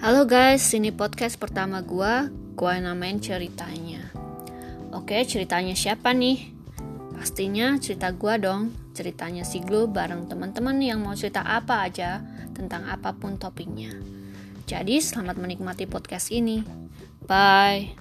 Halo guys, ini podcast pertama gue. Gue namain ceritanya. Oke, ceritanya siapa nih? Pastinya cerita gue dong. Ceritanya si Glo bareng teman-teman yang mau cerita apa aja tentang apa pun topiknya. Jadi, selamat menikmati podcast ini. Bye.